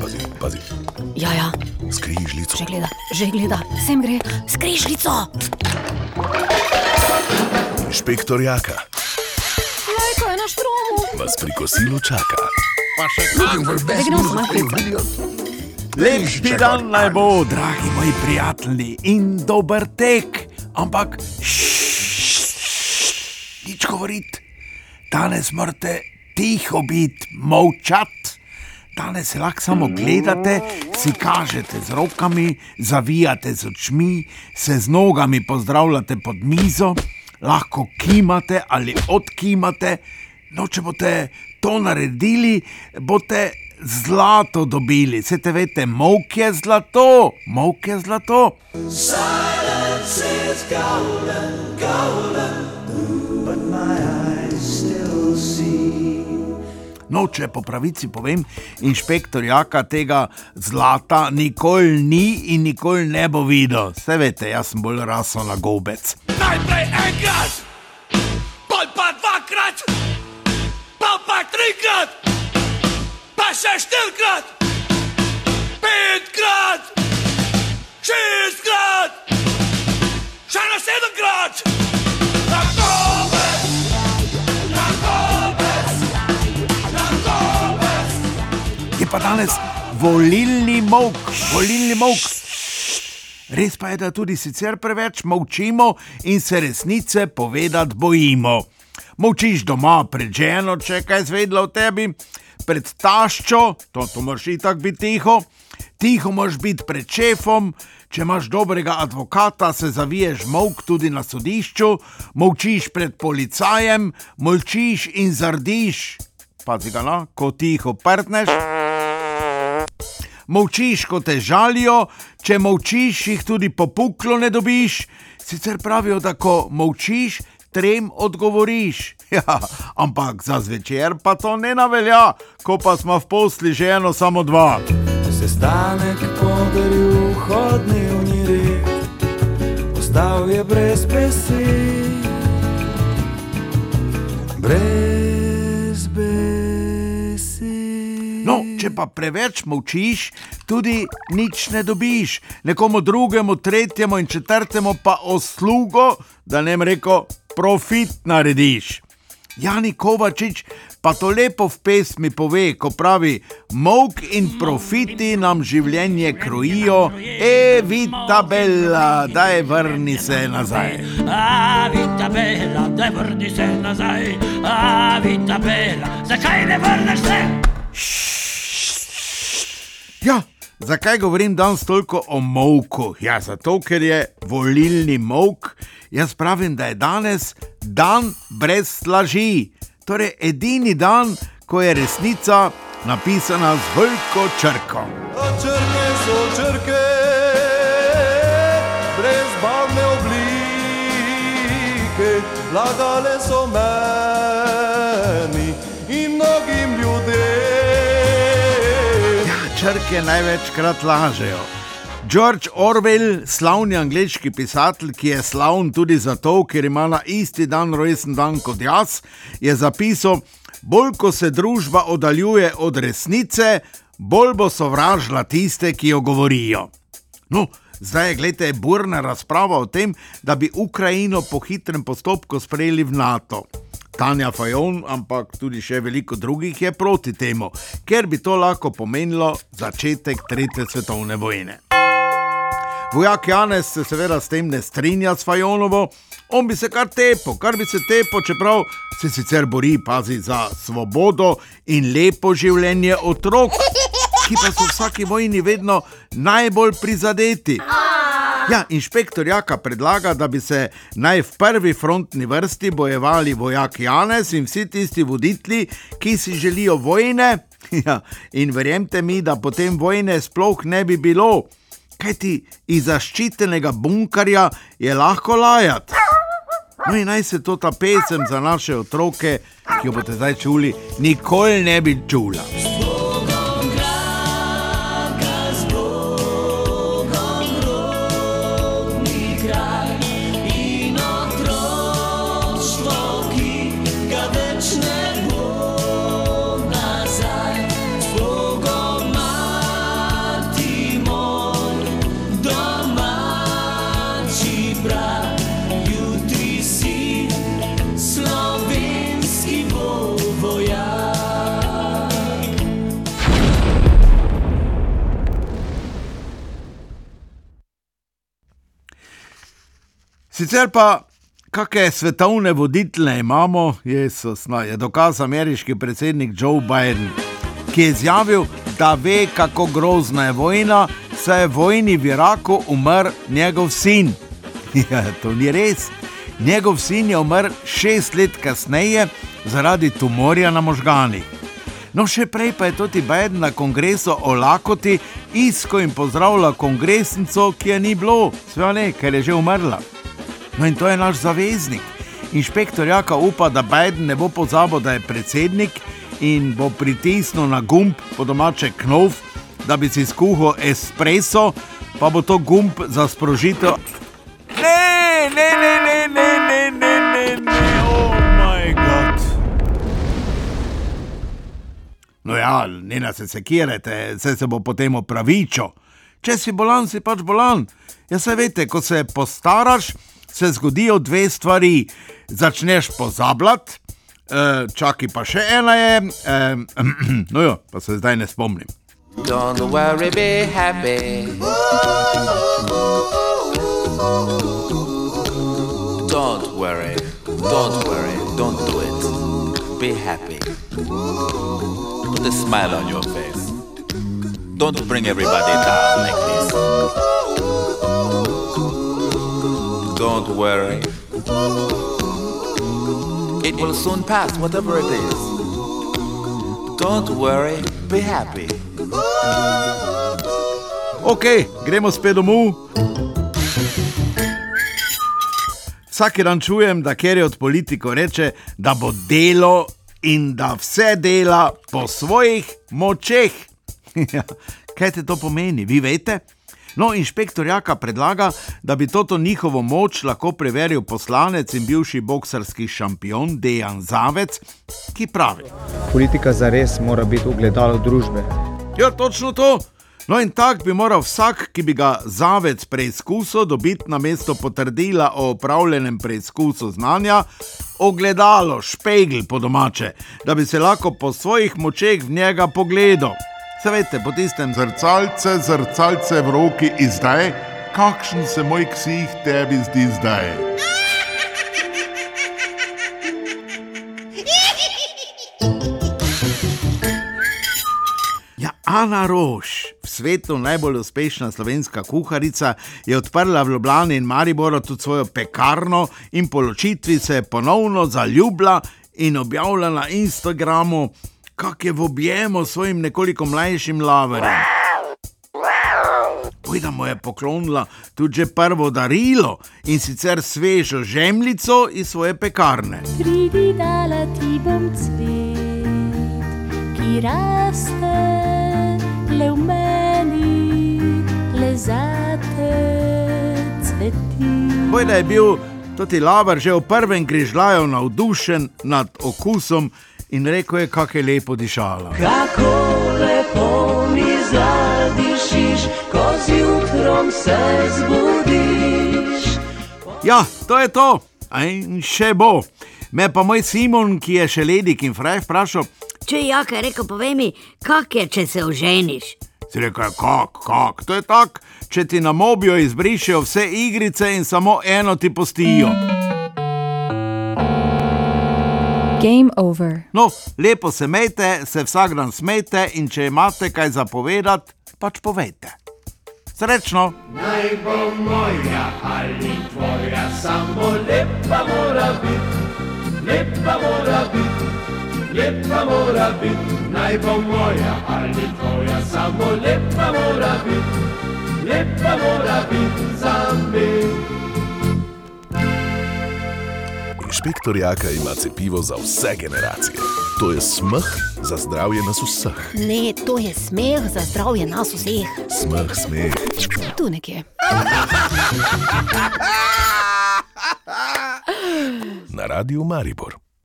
Pazi, pazi, Ja, ja, skrižljico. že gleda, že gleda, sem gre, skrižljico. Inšpektor Jaka Lajko je na štromu. vas pri kosilu čaka. Zdaj gremo samo hit. Lepši dan naj bo, dragi moji prijatelji, in dober tek, ampak šš, nič govoriti. Danes morate tiho biti, molčati. Danes lahko samo gledate, si kažete z rokami, zavijate z očmi, se z nogami pozdravljate pod mizo, lahko kimate ali odkimate. No, če boste to naredili, boste zlato dobili. Se te veste, mok je zlato, mok je zlato. No, če po pravici povem, inšpektor Jaka tega zlata nikoli ni in nikoli ne bo videl. Se veste, jaz sem bolj rasel na gobec. Najprej enkrat, pol pa dvakrat, pa pa trikrat, pa še štirikrat, petkrat, šestkrat, pa danes volilni mok, volilni mok. Res pa je, da tudi sicer preveč molčimo in se resnice povedati bojimo. Molčiš doma pred ženo, če kaj zvedla o tebi, pred taščo, to, to moraš itak biti tiho, tiho moraš biti pred šefom. Če imaš dobrega advokata, se zaviješ mok tudi na sodišču, molčiš pred policajem, molčiš in zardiš. Pazi ga, no, ko tiho prtneš. Molčiš, ko te žalijo, če molčiš, jih tudi popuklo ne dobiš. Sicer pravijo, da ko molčiš, trem odgovoriš. Ja, ampak za zvečer pa to ne navelja, ko pa smo v posli že eno samo dva. Sestanek podaril vhodni red, ostal je brez besed, brez No, če pa preveč molčiš, tudi nič ne dobiš. Nekomu drugemu, tretjemu in četrtemu pa oslugo, da ne reko, profit narediš. Jani Kovačič pa to lepo v pesmi pove, ko pravi: Mok in profiti nam življenje krojijo, e vita bella, daj vrni se nazaj. A, vita bela, da vrni se nazaj. A, vita bela, zakaj ne vrneš se? Ja, zakaj govorim danes toliko o molku? Ja, zato ker je volilni molk. Jaz pravim, da je danes dan brez laži. Torej, edini dan, ko je resnica napisana z veliko črko. Črke so črke, brez barvne oblike, lagale so meni in mnogim črke največkrat lažejo. George Orwell, slavni angliški pisatelj, ki je slavn tudi zato, ker ima na isti dan rojsten dan kot jaz, je zapisal: Bolj ko se družba oddaljuje od resnice, bolj bo sovražila tiste, ki jo govorijo. No, zdaj je, gledajte, burna razprava o tem, da bi Ukrajino po hitrem postopku sprejeli v NATO. Tanja Fajon, ampak tudi še veliko drugih je proti temu, ker bi to lahko pomenilo začetek Tretje svetovne vojne. Vojak Janez se seveda s tem ne strinja s Fajonovo, on bi se kar tepo, kar bi se tepo, čeprav se sicer bori, pazi za svobodo in lepo življenje otrok, ki pa so v vsaki vojni vedno najbolj prizadeti. Ja, inšpektor Jaka predlaga, da bi se naj v prvi frontni vrsti bojevali vojak Janez in vsi tisti voditelji, ki si želijo vojne. Ja, in verjemite mi, da potem vojne sploh ne bi bilo. Kaj ti iz zaščitenega bunkarja je lahko lajati? No in naj se to ta pesem za naše otroke, ki jo boste zdaj čuli, nikoli ne bi čula. Sicer pa, kakšne svetovne voditelje imamo, Jezus, no, je dokaz ameriški predsednik Joe Biden, ki je izjavil, da ve, kako grozna je vojna, saj je v vojni v Iraku umrl njegov sin. Ja, to ni res. Njegov sin je umrl šest let kasneje zaradi tumorja na možganih. No, še prej pa je tudi Biden na kongresu o lakoti isko in pozdravlja kongresnico, ki je ni bilo, sve ne, ker je že umrla. No in to je naš zaveznik. Inšpektor Jaka upa, da Biden ne bo pozabil, da je predsednik in bo pritisnil na gumb po domače knov, da bi si skuhal espresso, pa bo to gumb za sprožitev. Ne, ne, ne, ne, ne, ne, ne, ne, ne, oh moj bog. No ja, ne na se sekirate, vse se bo potem opravičil. Če si bolan, si pač bolan. Ja, se veste, ko se postaraš, se zgodijo dve stvari. Začneš pozabljati, eh, čakaj pa še ena je, eh, no jo, pa se zdaj ne spomnim. Don't worry, be happy. Don't worry, don't worry, don't do it. Be happy. Put a smile on your face. Don't bring everybody down like this. Don't worry. It will soon pass, whatever it is. Don't worry, be happy. Ok, gremo spet domov. Vsak dan čujem, da ker je od politikov reče, da bo delo in da vse dela po svojih močeh. Ja, Kaj te to pomeni, vi veste? No, inšpektor Jaka predlaga, da bi toto njihovo moč lahko preveril poslanec in bivši boksarski šampion Dejan Zavec, ki pravi. Politika zares mora biti ugledalo družbe. Ja, točno to. No, in tak bi moral vsak, ki bi ga zavec preizkusil, dobiti na mesto potrdila o opravljenem preizkusu znanja, ogledalo, špegl po domače, da bi se lahko po svojih močeh v njega pogledal. Se veste, po tistem Zrcalce, zrcalce v roki izdaj, kakšen se moj ksih tebi zdi zdaj. Ja, Ana Roš, svetu najbolj uspešna slovenska kuharica, je odprla v Ljubljani in Mariboru tudi svojo pekarno in po ločitvi se je ponovno zaljubila in objavila na Instagramu, kak je v objemu s svojim nekoliko mlajšim laverjem. Pojda mu je poklonila tudi že prvo darilo in sicer svežo žemljico iz svoje pekarne. Pridi, dala ti bom cvet, ki raste le v meni, le zate cveti. Bojda je bil tudi laver že v prvem grižljaju navdušen nad okusom in rekel je, kako je lepo dišala. Kako lepo mi zadišiš, ko zjutrom se zbudiš. Ja, to je to, in še bo. Me pa moj Simon, ki je še ledik in fraj, vprašal, Če je jaka, rekel, povej mi, kak je, če se oženiš. si rekel, kak, kak, to je tak, če ti na mobijo izbrišejo vse igrice in samo eno ti postijo. Game over. No, lepo se mejte, se vsak dan smejte in če imate kaj zapovedati, pač povejte. Srečno! Naj bo moja ali tvoja, samo lepa mora biti, lepa mora biti, lepa mora biti. Naj bo moja ali tvoja, samo lepa mora biti, lepa mora biti za me. Inšpektor Jaka ima cepivo za vse generacije. To je smeh za zdravje nas vseh. Ne, to je smeh za zdravje nas vseh. Smeh, smeh. Tu nekje. Na radiju Maribor.